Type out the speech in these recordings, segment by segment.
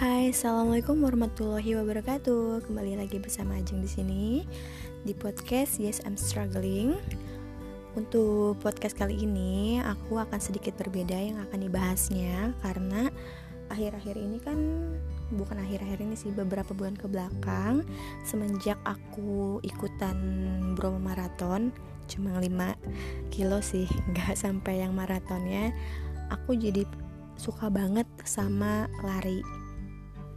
Hai, assalamualaikum warahmatullahi wabarakatuh. Kembali lagi bersama Ajeng di sini di podcast Yes I'm Struggling. Untuk podcast kali ini, aku akan sedikit berbeda yang akan dibahasnya karena akhir-akhir ini kan bukan akhir-akhir ini sih beberapa bulan ke belakang semenjak aku ikutan Bromo Marathon cuma 5 kilo sih nggak sampai yang maratonnya aku jadi suka banget sama lari.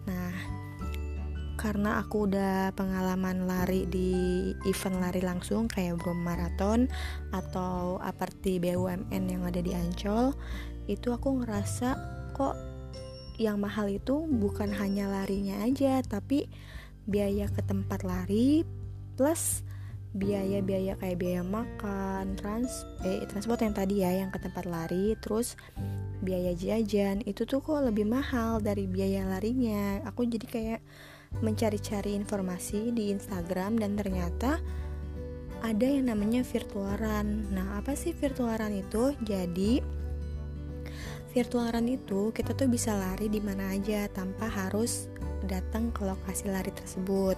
Nah, karena aku udah pengalaman lari di event lari langsung kayak Brom Marathon atau Aparti BUMN yang ada di Ancol, itu aku ngerasa kok yang mahal itu bukan hanya larinya aja, tapi biaya ke tempat lari plus biaya-biaya kayak biaya makan, trans eh transport yang tadi ya yang ke tempat lari, terus biaya jajan itu tuh kok lebih mahal dari biaya larinya. Aku jadi kayak mencari-cari informasi di Instagram dan ternyata ada yang namanya virtual run nah apa sih virtual run itu? Jadi virtual run itu kita tuh bisa lari di mana aja tanpa harus datang ke lokasi lari tersebut.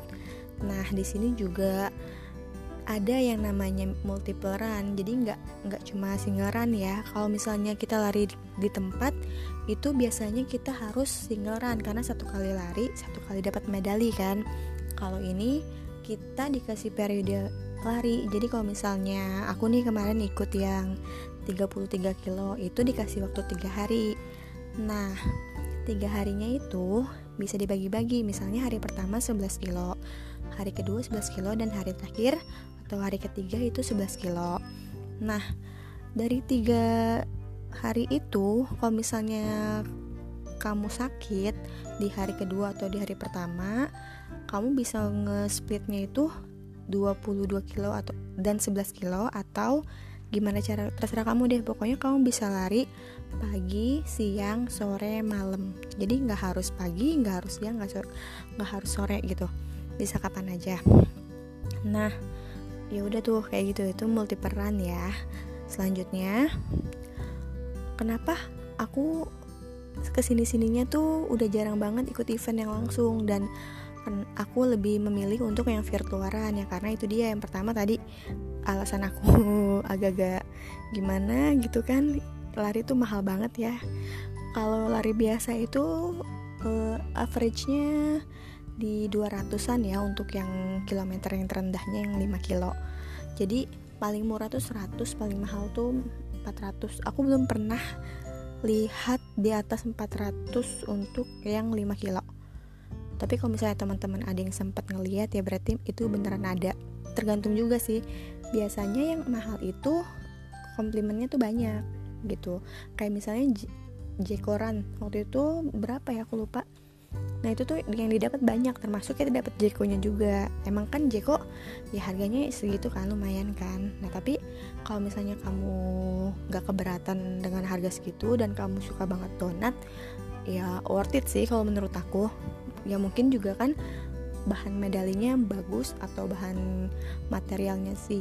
Nah di sini juga ada yang namanya multiple run jadi nggak nggak cuma single run ya. Kalau misalnya kita lari di tempat itu biasanya kita harus single run karena satu kali lari satu kali dapat medali kan. Kalau ini kita dikasih periode lari. Jadi kalau misalnya aku nih kemarin ikut yang 33 kilo itu dikasih waktu tiga hari. Nah tiga harinya itu bisa dibagi-bagi. Misalnya hari pertama 11 kilo hari kedua 11 kilo dan hari terakhir atau hari ketiga itu 11 kilo. Nah dari tiga hari itu kalau misalnya kamu sakit di hari kedua atau di hari pertama kamu bisa nge-splitnya itu 22 kilo atau dan 11 kilo atau gimana cara terserah kamu deh. Pokoknya kamu bisa lari pagi siang sore malam. Jadi nggak harus pagi nggak harus siang nggak sore nggak harus sore gitu. Bisa kapan aja. Nah ya udah tuh kayak gitu. Itu multi peran ya. Selanjutnya kenapa aku ke sini sininya tuh udah jarang banget ikut event yang langsung? Dan aku lebih memilih untuk yang virtualan ya karena itu dia. Yang pertama tadi alasan aku agak-agak gimana gitu kan lari tuh mahal banget ya. Kalau lari biasa itu uh, average-nya di 200-an ya untuk yang kilometer yang terendahnya yang 5 kilo. Jadi paling murah tuh 100 paling mahal tuh 400 aku belum pernah lihat di atas 400 untuk yang 5 kilo. Tapi kalau misalnya teman-teman ada yang sempat ngeliat ya berarti itu beneran ada. Tergantung juga sih. Biasanya yang mahal itu komplimennya tuh banyak gitu. Kayak misalnya Jekoran waktu itu berapa ya aku lupa Nah itu tuh yang didapat banyak termasuk kita dapat Jeko-nya juga. Emang kan Jeko ya harganya segitu kan lumayan kan. Nah tapi kalau misalnya kamu nggak keberatan dengan harga segitu dan kamu suka banget donat, ya worth it sih kalau menurut aku. Ya mungkin juga kan bahan medalinya bagus atau bahan materialnya si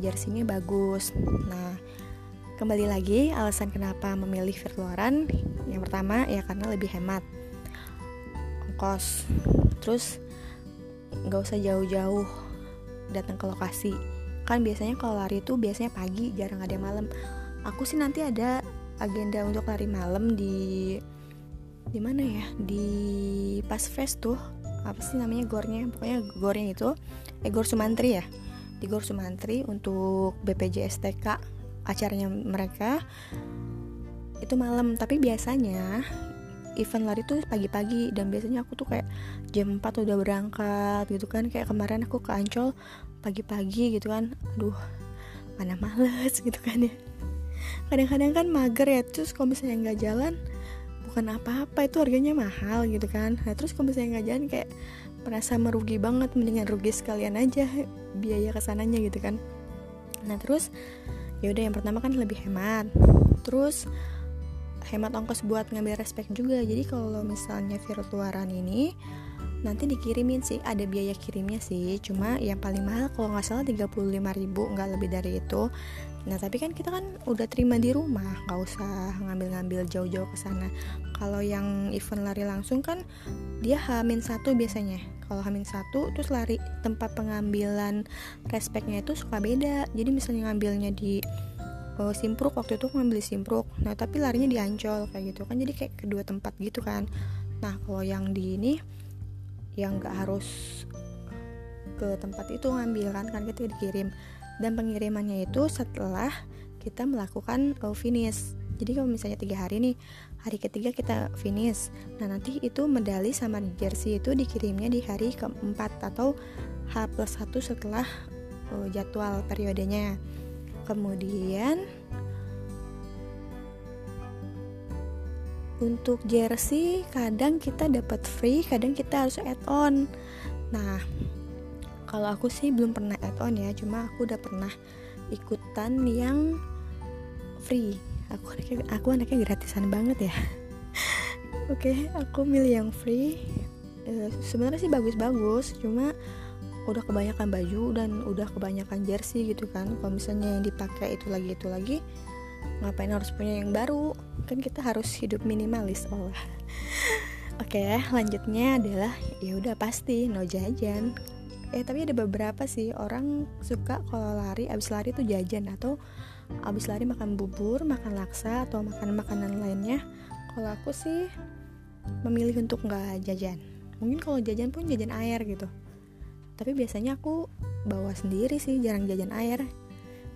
jersey-nya bagus. Nah kembali lagi alasan kenapa memilih virtualan yang pertama ya karena lebih hemat ongkos terus nggak usah jauh-jauh datang ke lokasi. Kan biasanya kalau lari itu biasanya pagi jarang ada malam. Aku sih nanti ada agenda untuk lari malam di di mana ya? Di pas fest tuh. Apa sih namanya gornya? Pokoknya gornya itu eh gor Sumantri ya. Di gor Sumantri untuk BPJSTK acaranya mereka itu malam. Tapi biasanya event lari tuh pagi-pagi dan biasanya aku tuh kayak jam 4 udah berangkat gitu kan. Kayak kemarin aku ke Ancol pagi-pagi gitu kan. Aduh mana males gitu kan ya. Kadang-kadang kan mager ya terus kalau misalnya nggak jalan bukan apa-apa itu harganya mahal gitu kan. Nah terus kalau misalnya nggak jalan kayak merasa merugi banget mendingan rugi sekalian aja biaya ke sananya gitu kan. Nah terus ya udah yang pertama kan lebih hemat. Terus hemat ongkos buat ngambil respect juga. Jadi kalau misalnya virtualan ini nanti dikirimin sih ada biaya kirimnya sih. Cuma yang paling mahal kalau nggak salah 35 ribu nggak lebih dari itu. Nah tapi kan kita kan udah terima di rumah nggak usah ngambil-ngambil jauh-jauh ke sana. Kalau yang event lari langsung kan dia hamin satu biasanya. Kalau hamin satu terus lari tempat pengambilan respeknya itu suka beda. Jadi misalnya ngambilnya di uh, Simpruk waktu itu ngambil Simpruk. Nah tapi larinya di Ancol kayak gitu kan. Jadi kayak kedua tempat gitu kan. Nah kalau yang di ini yang nggak harus ke tempat itu ngambil kan kan kita dikirim. Dan pengirimannya itu setelah kita melakukan uh, finish. Jadi kalau misalnya tiga hari nih hari ketiga kita finish. Nah nanti itu medali sama jersey itu dikirimnya di hari keempat atau H plus 1 setelah uh, jadwal periodenya kemudian untuk jersey kadang kita dapat free kadang kita harus add on. Nah kalau aku sih belum pernah add on ya cuma aku udah pernah ikutan yang free. Aku anaknya aku anaknya gratisan banget ya. Oke okay, aku milih yang free. E, sebenarnya sih bagus-bagus cuma udah kebanyakan baju dan udah kebanyakan jersey gitu kan. Kalau misalnya yang dipakai itu lagi itu lagi ngapain harus punya yang baru? Kan kita harus hidup minimalis oh oke okay, lanjutnya adalah ya udah pasti no jajan. Eh tapi ada beberapa sih orang suka kalau lari abis lari tuh jajan atau abis lari makan bubur makan laksa atau makan makanan lainnya. Kalau aku sih memilih untuk nggak jajan. Mungkin kalau jajan pun jajan air gitu tapi biasanya aku bawa sendiri sih jarang jajan air.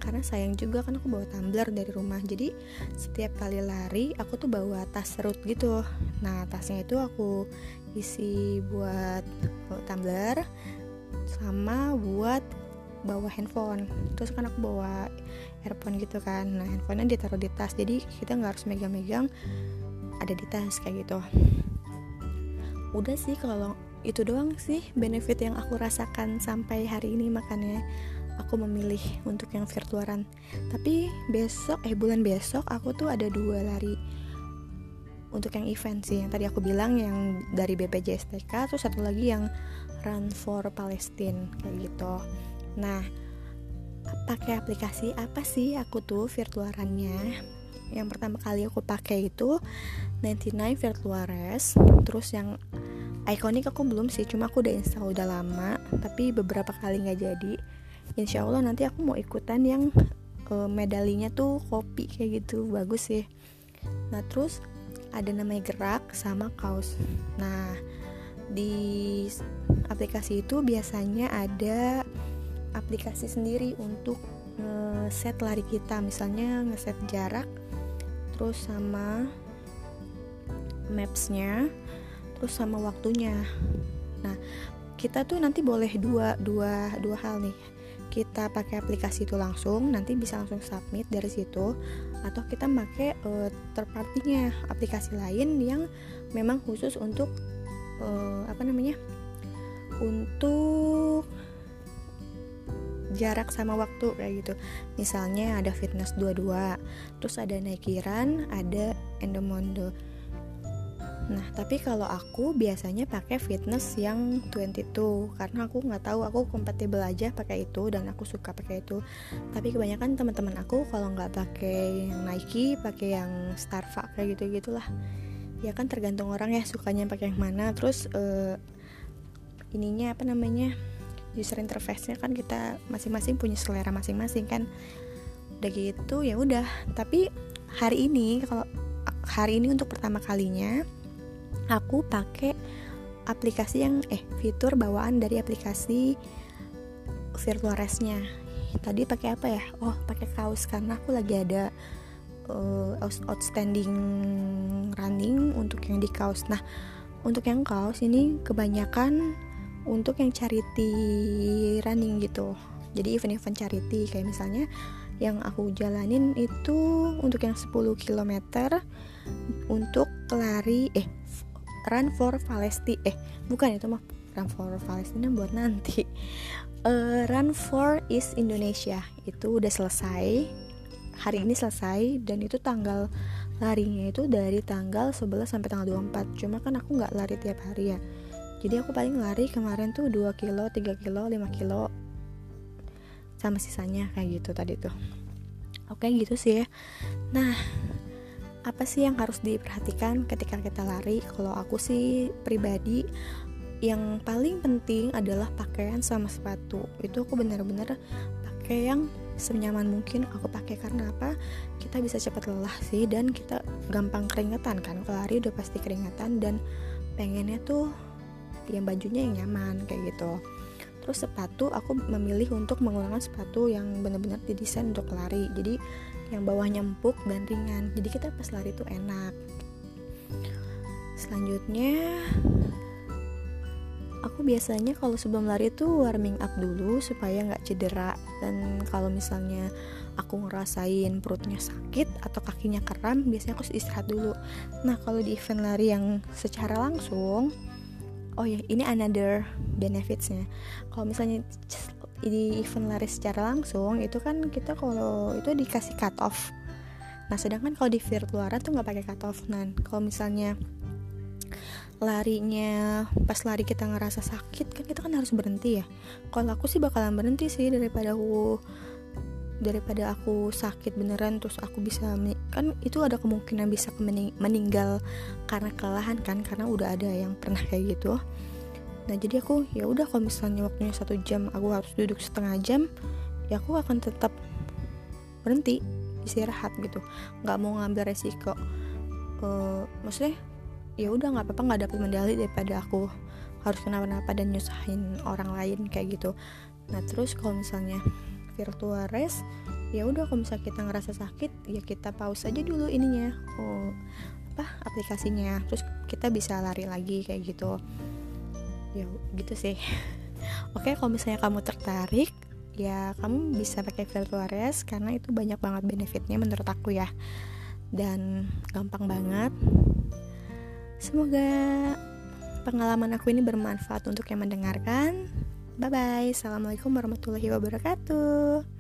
Karena sayang juga kan aku bawa tumbler dari rumah. Jadi setiap kali lari aku tuh bawa tas serut gitu. Nah tasnya itu aku isi buat tumbler sama buat bawa handphone. Terus kan aku bawa earphone gitu kan. Nah handphonenya ditaruh di tas. Jadi kita nggak harus megang-megang ada di tas kayak gitu. Udah sih kalau itu doang sih benefit yang aku rasakan sampai hari ini makanya aku memilih untuk yang virtualan. Tapi besok eh bulan besok aku tuh ada dua lari untuk yang event sih. Yang tadi aku bilang yang dari BPJSTK terus satu lagi yang Run for Palestine kayak gitu. Nah pakai aplikasi apa sih aku tuh virtualannya? Yang pertama kali aku pakai itu 99 Virtuares terus yang ikonik aku belum sih cuma aku udah install udah lama tapi beberapa kali nggak jadi. Insya Allah nanti aku mau ikutan yang uh, medalinya tuh kopi kayak gitu bagus sih. Nah terus ada namanya gerak sama kaos. Nah di aplikasi itu biasanya ada aplikasi sendiri untuk ngeset lari kita misalnya ngeset jarak terus sama mapsnya terus sama waktunya. Nah kita tuh nanti boleh dua dua dua hal nih. Kita pakai aplikasi itu langsung nanti bisa langsung submit dari situ atau kita pakai uh, third aplikasi lain yang memang khusus untuk uh, apa namanya untuk jarak sama waktu kayak gitu. Misalnya ada fitness 22 terus ada Nike Run ada Endomondo Nah, tapi kalau aku biasanya pakai fitness yang 22 karena aku nggak tahu aku kompatibel aja pakai itu dan aku suka pakai itu. Tapi kebanyakan teman-teman aku kalau nggak pakai yang Nike, pakai yang Starbucks kayak gitu gitulah ya kan tergantung orang ya sukanya pakai yang mana. Terus uh, ininya apa namanya user interface-nya kan kita masing-masing punya selera masing-masing kan. Udah gitu ya udah. Tapi hari ini kalau hari ini untuk pertama kalinya aku pakai aplikasi yang eh fitur bawaan dari aplikasi virtual restnya tadi pakai apa ya oh pakai kaos karena aku lagi ada uh, outstanding running untuk yang di kaos. Nah, untuk yang kaos ini kebanyakan untuk yang charity running gitu. Jadi event-event charity kayak misalnya yang aku jalanin itu untuk yang 10 km untuk lari eh run for Palestine eh bukan itu mah run for Palestina buat nanti. Uh, run for East Indonesia. Itu udah selesai. Hari ini selesai dan itu tanggal larinya itu dari tanggal 11 sampai tanggal 24 cuma kan aku nggak lari tiap hari ya. Jadi aku paling lari kemarin tuh 2 kilo 3 kilo 5 kilo. Sama sisanya kayak gitu tadi tuh. Oke gitu sih ya. Nah apa sih yang harus diperhatikan ketika kita lari? Kalau aku sih pribadi yang paling penting adalah pakaian sama sepatu. Itu aku bener-bener pakai yang senyaman mungkin aku pakai karena apa? Kita bisa cepat lelah sih dan kita gampang keringetan kan. Kalau lari udah pasti keringetan dan pengennya tuh yang bajunya yang nyaman kayak gitu terus sepatu aku memilih untuk menggunakan sepatu yang benar-benar didesain untuk lari. Jadi yang bawahnya empuk dan ringan. Jadi kita pas lari tuh enak. Selanjutnya aku biasanya kalau sebelum lari itu warming up dulu supaya nggak cedera. Dan kalau misalnya aku ngerasain perutnya sakit atau kakinya kram biasanya aku istirahat dulu. Nah kalau di event lari yang secara langsung oh ya ini another benefitsnya. Kalau misalnya di event lari secara langsung itu kan kita kalau itu dikasih cut off nah sedangkan kalau di virtualan tuh nggak pakai cut off nah kalau misalnya larinya pas lari kita ngerasa sakit kan kita kan harus berhenti ya. Kalau aku sih bakalan berhenti sih daripada aku daripada aku sakit beneran terus aku bisa kan itu ada kemungkinan bisa meninggal karena kelelahan kan karena udah ada yang pernah kayak gitu. Nah jadi aku ya udah kalau misalnya waktunya satu jam aku harus duduk setengah jam ya aku akan tetap berhenti istirahat gitu. Nggak mau ngambil resiko uh, maksudnya ya udah nggak apa-apa nggak dapat medali daripada aku harus kenapa-napa dan nyusahin orang lain kayak gitu. Nah terus kalau misalnya virtual race ya udah kalau misalnya kita ngerasa sakit ya kita pause aja dulu ininya. Oh apa aplikasinya? Terus kita bisa lari lagi kayak gitu. Ya gitu sih. Oke kalau misalnya kamu tertarik ya kamu bisa pakai virtual race karena itu banyak banget benefitnya menurut aku ya. Dan gampang banget. Semoga pengalaman aku ini bermanfaat untuk yang mendengarkan. Bye bye. Assalamualaikum warahmatullahi wabarakatuh.